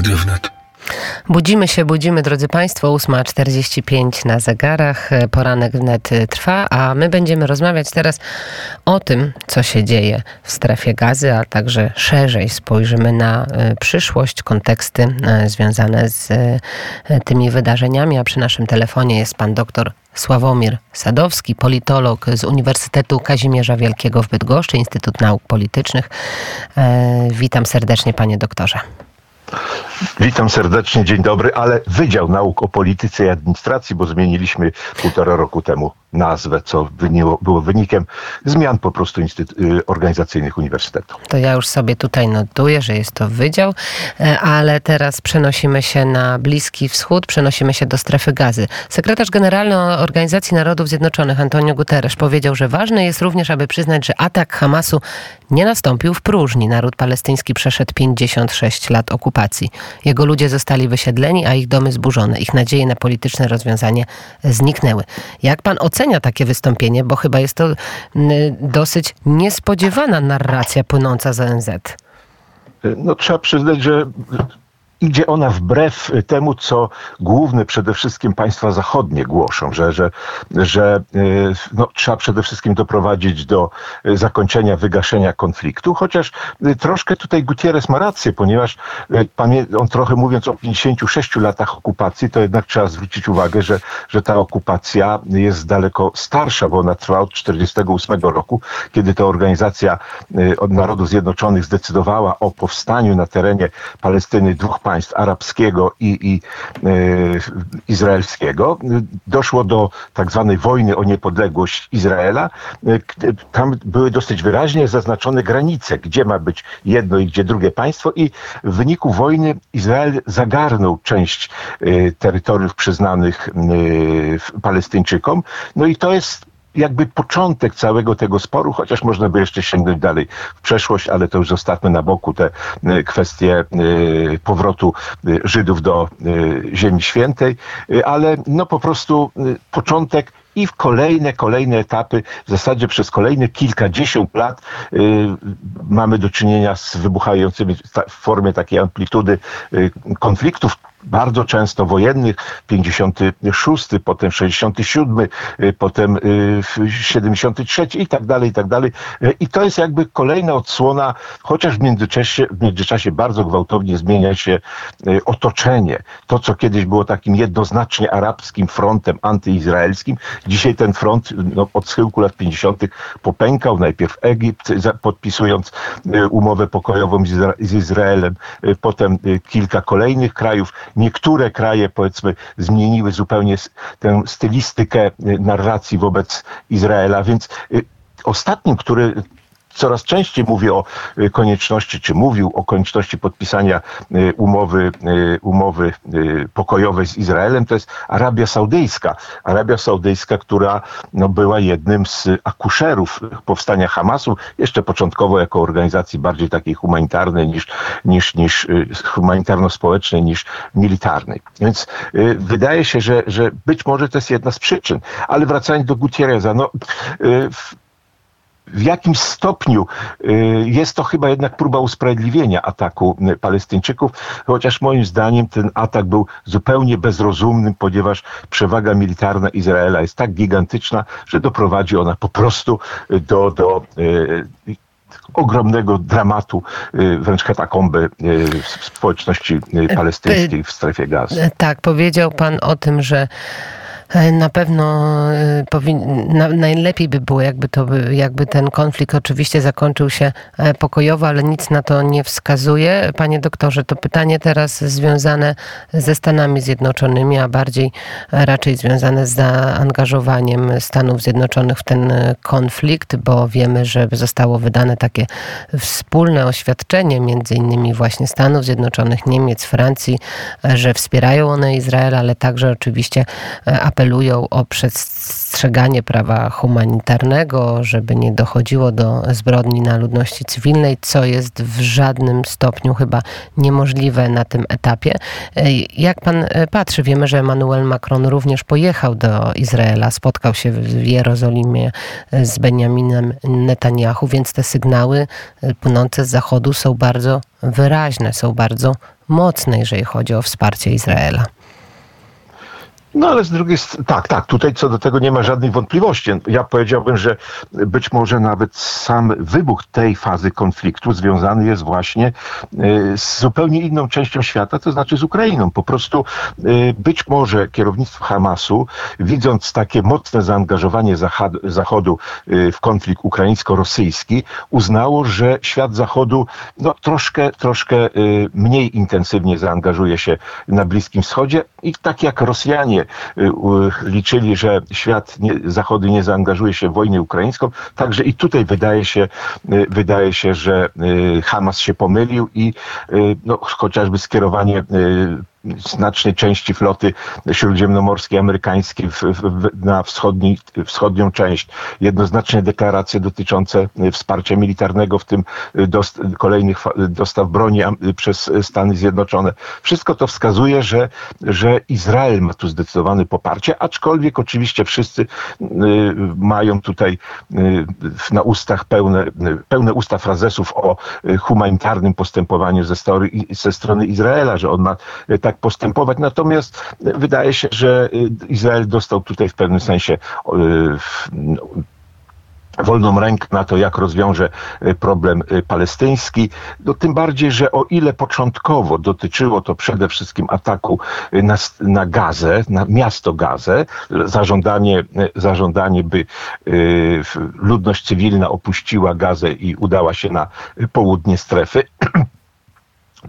Radio Wnet. Budzimy się, budzimy, drodzy Państwo, 8.45 na zegarach, poranek wnet trwa, a my będziemy rozmawiać teraz o tym, co się dzieje w strefie gazy, a także szerzej spojrzymy na e, przyszłość, konteksty e, związane z e, tymi wydarzeniami, a przy naszym telefonie jest pan doktor Sławomir Sadowski, politolog z Uniwersytetu Kazimierza Wielkiego w Bydgoszczy, Instytut Nauk Politycznych. Witam serdecznie, panie doktorze. Witam serdecznie, dzień dobry, ale Wydział Nauk o Polityce i Administracji, bo zmieniliśmy półtora roku temu nazwę, co było wynikiem zmian po prostu y, organizacyjnych uniwersytetu. To ja już sobie tutaj notuję, że jest to wydział, e, ale teraz przenosimy się na Bliski Wschód, przenosimy się do strefy gazy. Sekretarz Generalny Organizacji Narodów Zjednoczonych Antonio Guterres powiedział, że ważne jest również, aby przyznać, że atak Hamasu nie nastąpił w próżni. Naród palestyński przeszedł 56 lat okupacji. Jego ludzie zostali wysiedleni, a ich domy zburzone. Ich nadzieje na polityczne rozwiązanie zniknęły. Jak pan ocenia takie wystąpienie? Bo chyba jest to dosyć niespodziewana narracja płynąca z ONZ. No trzeba przyznać, że idzie ona wbrew temu, co główne przede wszystkim państwa zachodnie głoszą, że, że, że y, no, trzeba przede wszystkim doprowadzić do zakończenia, wygaszenia konfliktu, chociaż y, troszkę tutaj Gutierrez ma rację, ponieważ y, on trochę mówiąc o 56 latach okupacji, to jednak trzeba zwrócić uwagę, że, że ta okupacja jest daleko starsza, bo ona trwa od 48 roku, kiedy to organizacja od Narodów Zjednoczonych zdecydowała o powstaniu na terenie Palestyny dwóch państw, państw arabskiego i, i e, izraelskiego. Doszło do tak zwanej wojny o niepodległość Izraela. E, tam były dosyć wyraźnie zaznaczone granice, gdzie ma być jedno i gdzie drugie państwo i w wyniku wojny Izrael zagarnął część e, terytoriów przyznanych Palestyńczykom. No i to jest jakby początek całego tego sporu, chociaż można by jeszcze sięgnąć dalej w przeszłość, ale to już zostawmy na boku te e, kwestie e, powrotu e, Żydów do Ziemi Świętej, ale no po prostu początek i w kolejne, kolejne etapy, w zasadzie przez kolejne kilkadziesiąt lat mamy do czynienia z wybuchającymi w formie takiej amplitudy konfliktów, bardzo często wojennych, 56, potem 67, y, potem 73 y, i tak dalej, i tak dalej. Y, I to jest jakby kolejna odsłona, chociaż w międzyczasie, w międzyczasie bardzo gwałtownie zmienia się otoczenie. To, co kiedyś było takim jednoznacznie arabskim frontem antyizraelskim, dzisiaj ten front no, od schyłku lat 50. popękał. Najpierw Egipt, podpisując umowę pokojową z Izraelem, potem kilka kolejnych krajów. Niektóre kraje, powiedzmy, zmieniły zupełnie tę stylistykę y, narracji wobec Izraela, więc y, ostatnim, który coraz częściej mówi o y, konieczności, czy mówił o konieczności podpisania y, umowy, y, umowy pokojowej z Izraelem, to jest Arabia Saudyjska. Arabia Saudyjska, która no, była jednym z akuszerów powstania Hamasu, jeszcze początkowo jako organizacji bardziej takiej humanitarnej niż, niż, niż humanitarno-społecznej niż militarnej. Więc wydaje się, że, że być może to jest jedna z przyczyn. Ale wracając do Gutierreza, no, w jakim stopniu y, jest to chyba jednak próba usprawiedliwienia ataku y, Palestyńczyków, chociaż moim zdaniem ten atak był zupełnie bezrozumny, ponieważ przewaga militarna Izraela jest tak gigantyczna, że doprowadzi ona po prostu y, do, do ogromnego dramatu, wręcz katakomby w społeczności palestyńskiej w strefie gazy. Tak, powiedział pan o tym, że E, na pewno e, powin- na, najlepiej by było, jakby, to, jakby ten konflikt oczywiście zakończył się e, pokojowo, ale nic na to nie wskazuje. Panie doktorze, to pytanie teraz związane ze Stanami Zjednoczonymi, a bardziej raczej związane z zaangażowaniem Stanów Zjednoczonych w ten konflikt, bo wiemy, że zostało wydane takie wspólne oświadczenie, między innymi właśnie Stanów Zjednoczonych, Niemiec, Francji, że wspierają one Izrael, ale także oczywiście apelują apelują o przestrzeganie prawa humanitarnego, żeby nie dochodziło do zbrodni na ludności cywilnej, co jest w żadnym stopniu chyba niemożliwe na tym etapie. Jak pan e, patrzy, wiemy, że Emmanuel Macron również pojechał do Izraela, spotkał się w Jerozolimie z Benjaminem Netanyahu, więc te sygnały e, płynące z zachodu są bardzo wyraźne, są bardzo mocne, jeżeli chodzi o wsparcie Izraela. No ale z drugiej strony, tak, tak, tutaj co do tego nie ma żadnej wątpliwości. Ja powiedziałbym, że być może nawet sam wybuch tej fazy konfliktu związany jest właśnie e, z zupełnie inną częścią świata, to znaczy z Ukrainą. Po prostu e, być może kierownictwo Hamasu, widząc takie mocne zaangażowanie Zachodu e, w konflikt ukraińsko-rosyjski, uznało, że świat Zachodu no, troszkę, troszkę mniej intensywnie zaangażuje się na Bliskim Wschodzie i tak jak Rosjanie Y, liczyli, że świat nie, Zachody nie zaangażuje się w wojnę ukraińską. Także i tutaj wydaje się, y, wydaje się, że y, Hamas się pomylił i no, chociażby skierowanie znacznej części floty śródziemnomorskiej amerykańskiej w, w, na wschodni, wschodnią część. Jednoznaczne deklaracje dotyczące wsparcia militarnego, w tym dost, kolejnych dostaw broni przez Stany Zjednoczone. Wszystko to wskazuje, że, że Izrael ma tu zdecydowane poparcie, aczkolwiek oczywiście wszyscy mają tutaj na ustach pełne, pełne usta frazesów o humanitarnym postępowaniu ze, story, ze strony Izraela, że on ma tak tak postępować. Natomiast wydaje się, że Izrael dostał tutaj w pewnym sensie wolną rękę na to, jak rozwiąże problem palestyński. No, tym bardziej, że o ile początkowo dotyczyło to przede wszystkim ataku na, na Gazę, na miasto Gazę, zażądanie, zażądanie by y, ludność cywilna opuściła Gazę i udała się na południe strefy,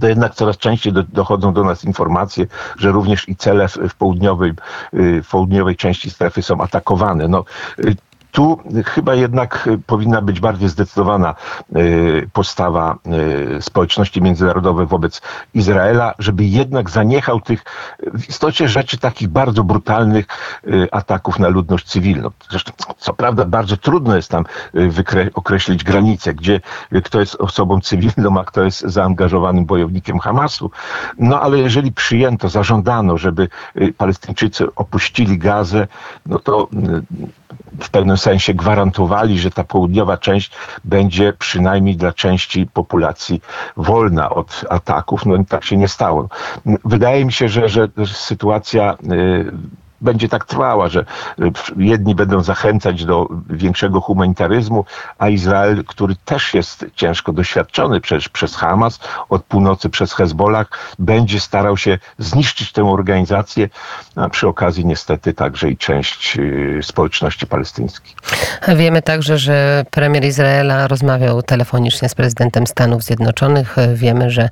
to jednak coraz częściej do, dochodzą do nas informacje, że również i cele w, w, południowej, y, w południowej części strefy są atakowane. No, y, tu chyba jednak powinna być bardziej zdecydowana y, postawa y, społeczności międzynarodowej wobec Izraela, żeby jednak zaniechał tych w istocie rzeczy takich bardzo brutalnych y, ataków na ludność cywilną. Zresztą, co prawda, bardzo trudno jest tam określić granice, gdzie kto jest osobą cywilną, a kto jest zaangażowanym bojownikiem Hamasu. No ale jeżeli przyjęto, zażądano, żeby Palestyńczycy opuścili Gazę, no to w pewnym sensie gwarantowali, że ta południowa część będzie przynajmniej dla części populacji wolna od ataków. No tak się nie stało. Wydaje mi się, że, że sytuacja y, będzie tak trwała, że y, jedni będą zachęcać do większego humanitaryzmu, a Izrael, który też jest ciężko doświadczony przez Hamas, od północy przez Hezbollah, będzie starał się zniszczyć tę organizację, a przy okazji niestety także i część y, społeczności palestyńskiej. Wiemy także, że premier Izraela rozmawiał telefonicznie z prezydentem Stanów Zjednoczonych. Wiemy, że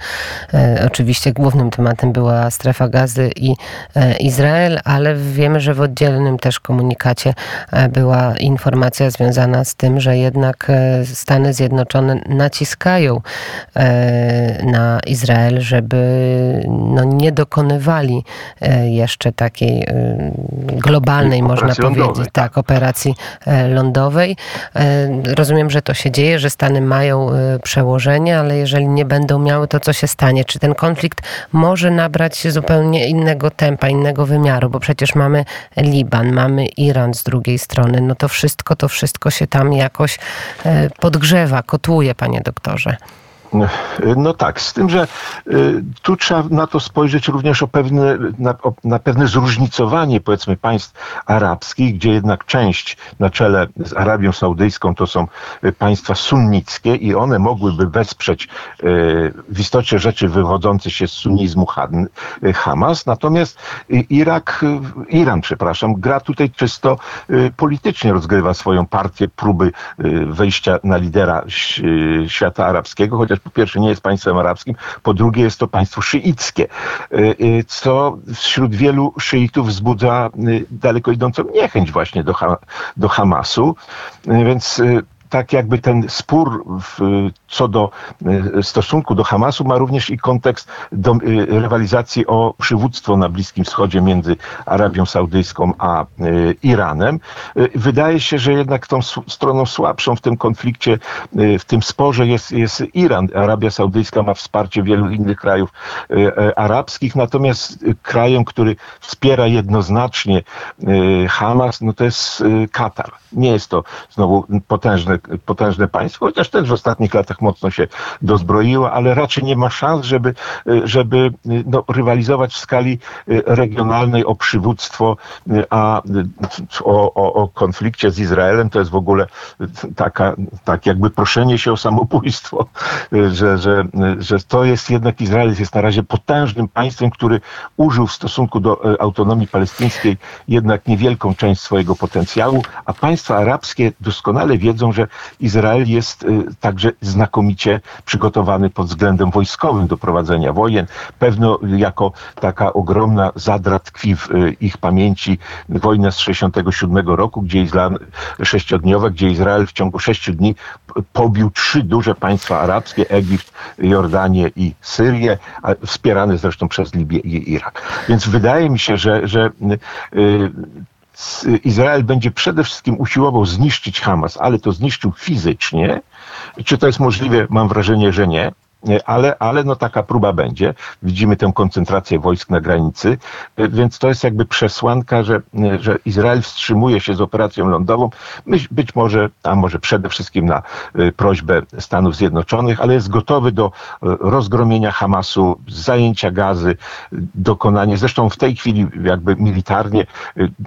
e, oczywiście głównym tematem była strefa gazy i e, Izrael, ale w wiemy, że w oddzielnym też komunikacie e, była informacja związana z tym, że jednak e, Stany Zjednoczone naciskają e, na Izrael, żeby no, nie dokonywali jeszcze takiej globalnej, operacji można powiedzieć, lądowej. tak, operacji lądowej. Rozumiem, że to się dzieje, że Stany mają przełożenie, ale jeżeli nie będą miały, to co się stanie? Czy ten konflikt może nabrać zupełnie innego tempa, innego wymiaru? Bo przecież mamy mamy Liban, mamy Iran z drugiej strony, no to wszystko, to wszystko się tam jakoś e, podgrzewa, kotuje, panie doktorze. No tak, z tym, że y, tu trzeba na to spojrzeć również o pewne, na, na, pewne zróżnicowanie powiedzmy państw arabskich, gdzie jednak część na czele z Arabią Saudyjską to są y, państwa sunnickie i one mogłyby wesprzeć y, w istocie rzeczy wywodzący się z sunnizmu Hamas, natomiast Irak, Iran, przepraszam, gra tutaj czysto politycznie, rozgrywa swoją partię próby wejścia na lidera świata arabskiego, chociaż po pierwsze nie jest państwem arabskim, po drugie jest to państwo szyickie, y, y, co wśród wielu szyitów wzbudza y, daleko idącą niechęć właśnie do, do Hamasu, więc tak jakby ten spór w, co do e, stosunku do Hamasu ma również i kontekst do, e, rywalizacji o przywództwo na Bliskim Wschodzie między Arabią Saudyjską a e, Iranem. Wydaje się, że jednak tą stroną słabszą w tym konflikcie, w tym sporze jest, jest Iran. Arabia Saudyjska ma wsparcie wielu innych krajów arabskich, natomiast krajem, który wspiera jednoznacznie Hamas, no to jest Katar. Nie jest to znowu potężne potężne, potężne państwo, chociaż też w ostatnich latach mocno się dozbroiło, ale raczej nie ma szans, żeby, żeby no, rywalizować w skali regionalnej o przywództwo, a o, o, o konflikcie z Izraelem. To jest w ogóle taka, tak jakby proszenie się o samobójstwo, że, że, że to jest jednak Izrael jest na razie potężnym państwem, który użył w stosunku do autonomii palestyńskiej jednak niewielką część swojego potencjału, a państwa arabskie doskonale wiedzą, że Izrael jest y, także znakomicie przygotowany pod względem wojskowym do prowadzenia wojen. Pewno jako taka ogromna zadra tkwi w y, ich pamięci wojna z 67 roku, gdzie Izrael, sześciodniowa, gdzie Izrael w ciągu sześciu dni pobił trzy duże państwa arabskie, Egipt, Jordanię i Syrię, wspierane zresztą przez Libię i Irak. Więc wydaje mi się, że, że y, Izrael będzie przede wszystkim usiłował zniszczyć Hamas, ale to zniszczył fizycznie. Czy to jest możliwe? Mam wrażenie, że nie ale, ale no taka próba będzie. Widzimy tę koncentrację wojsk na granicy, więc to jest jakby przesłanka, że, że Izrael wstrzymuje się z operacją lądową, być może, a może przede wszystkim na prośbę Stanów Zjednoczonych, ale jest gotowy do rozgromienia Hamasu, zajęcia gazy, dokonanie, zresztą w tej chwili jakby militarnie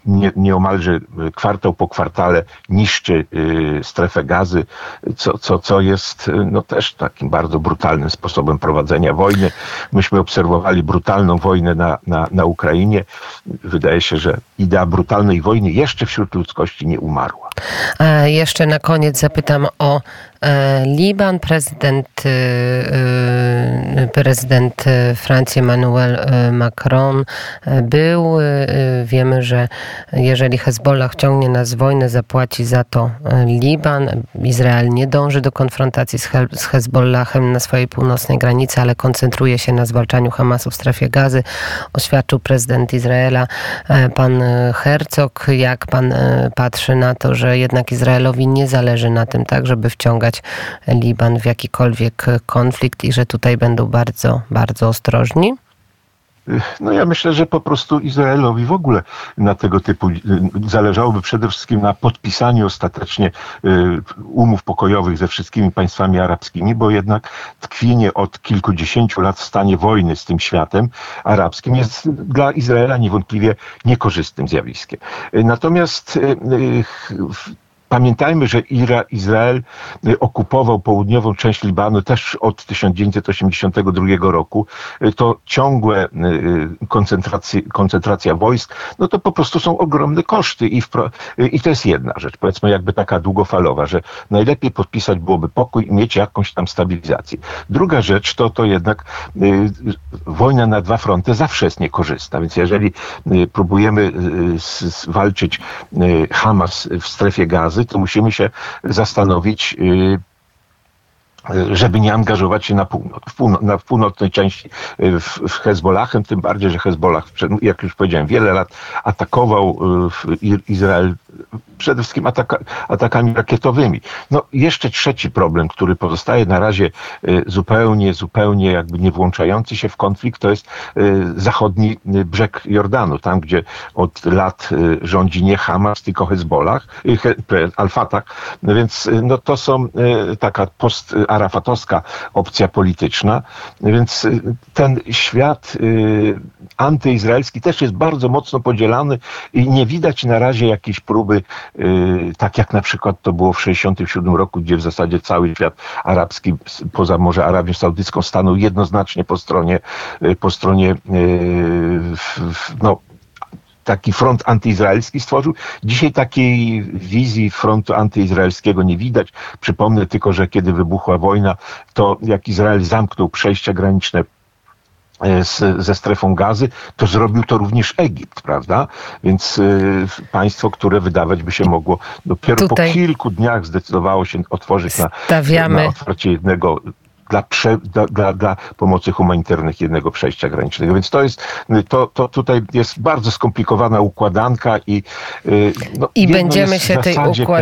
nie, nieomalże kwartał po kwartale niszczy strefę gazy, co, co, co jest no też takim bardzo brutalnym sposobem prowadzenia wojny. Myśmy obserwowali brutalną wojnę na, na, na Ukrainie. Wydaje się, że idea brutalnej wojny jeszcze wśród ludzkości nie umarła. A jeszcze na koniec zapytam o e, Liban. Prezydent, e, e, prezydent Francji Emmanuel Macron był. Wiemy, że jeżeli Hezbollah ciągnie nas wojnę, zapłaci za to Liban. Izrael nie dąży do konfrontacji z, z Hezbollahem na swojej północnej granicy, ale koncentruje się na zwalczaniu Hamasu w strefie gazy. Oświadczył prezydent Izraela, pan Herzog. Jak pan patrzy na to, że jednak Izraelowi nie zależy na tym, tak, żeby wciągać Liban w jakikolwiek konflikt i że tutaj będą bardzo, bardzo ostrożni? No ja myślę, że po prostu Izraelowi w ogóle na tego typu zależałoby przede wszystkim na podpisaniu ostatecznie y, umów pokojowych ze wszystkimi państwami arabskimi, bo jednak tkwienie od kilkudziesięciu lat w stanie wojny z tym światem arabskim jest dla Izraela niewątpliwie niekorzystnym zjawiskiem. Natomiast y, y, Pamiętajmy, że Ira, Izrael y, okupował południową część Libanu też od 1982 roku. Y, to ciągłe y, koncentracja wojsk, no to po prostu są ogromne koszty i, i to jest jedna rzecz, powiedzmy jakby taka długofalowa, że najlepiej podpisać byłoby pokój i mieć jakąś tam stabilizację. Druga rzecz to, to jednak wojna na dwa fronty zawsze jest niekorzystna, więc jeżeli próbujemy walczyć Hamas w strefie gazy, to musimy się zastanowić, y, żeby nie angażować się na, północ, w północ, na północnej części y, w, w Hezbollahem, tym bardziej, że Hezbollah, jak już powiedziałem, wiele lat atakował y, Izrael przede wszystkim ataka, atakami rakietowymi. No jeszcze trzeci problem, który pozostaje na razie y, zupełnie, zupełnie jakby nie włączający się w konflikt, to jest zachodni brzeg Jordanu, tam gdzie od lat rządzi nie Hamas, tylko Hezbollah, Al-Fatah, więc no to są taka post arafatowska opcja polityczna, więc y, ten świat y, antyizraelski też jest bardzo mocno podzielany i nie widać na razie jakiejś próby, y, tak jak na przykład to było w 1967 roku, gdzie w zasadzie cały świat arabski, poza może Arabią Saudyjską, stanął jednoznacznie po stronie, po stronie no, taki front antyizraelski stworzył. Dzisiaj takiej wizji frontu antyizraelskiego nie widać. Przypomnę tylko, że kiedy wybuchła wojna, to jak Izrael zamknął przejścia graniczne z, ze strefą gazy, to zrobił to również Egipt, prawda? Więc y, państwo, które wydawać by się mogło, dopiero Tutaj po kilku dniach zdecydowało się otworzyć na, na otwarcie jednego dla, prze, dla, dla, dla, pomocy humanitarnych jednego przejścia granicznego. Więc to jest, to, to tutaj jest bardzo skomplikowana układanka i, y, no, I będziemy się tej układanki